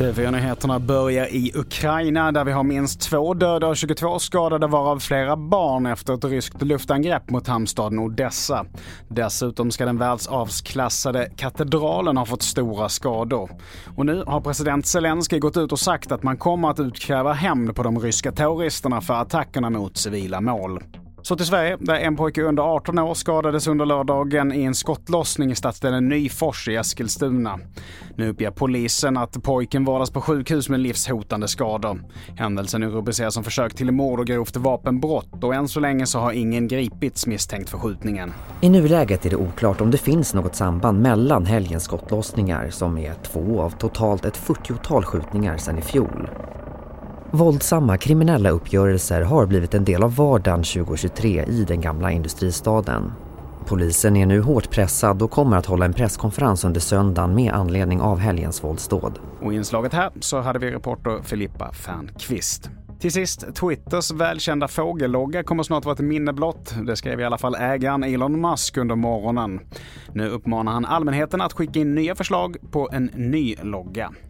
TV4-nyheterna börjar i Ukraina där vi har minst två döda och 22 skadade varav flera barn efter ett ryskt luftangrepp mot hamnstaden Odessa. Dessutom ska den världsarvsklassade katedralen ha fått stora skador. Och nu har president Zelensky gått ut och sagt att man kommer att utkräva hämnd på de ryska terroristerna för attackerna mot civila mål. Så till Sverige, där en pojke under 18 år skadades under lördagen i en skottlossning i stadsdelen Nyfors i Eskilstuna. Nu uppger polisen att pojken vårdas på sjukhus med livshotande skador. Händelsen är rubricerad som försök till mord och grovt vapenbrott och än så länge så har ingen gripits misstänkt för skjutningen. I nuläget är det oklart om det finns något samband mellan helgens skottlossningar som är två av totalt ett 40-tal skjutningar sedan i fjol. Våldsamma kriminella uppgörelser har blivit en del av vardagen 2023 i den gamla industristaden. Polisen är nu hårt pressad och kommer att hålla en presskonferens under söndagen med anledning av helgens våldsdåd. Och i inslaget här så hade vi reporter Filippa Fernqvist. Till sist, Twitters välkända fågellogga kommer snart vara ett minne blott. Det skrev i alla fall ägaren Elon Musk under morgonen. Nu uppmanar han allmänheten att skicka in nya förslag på en ny logga.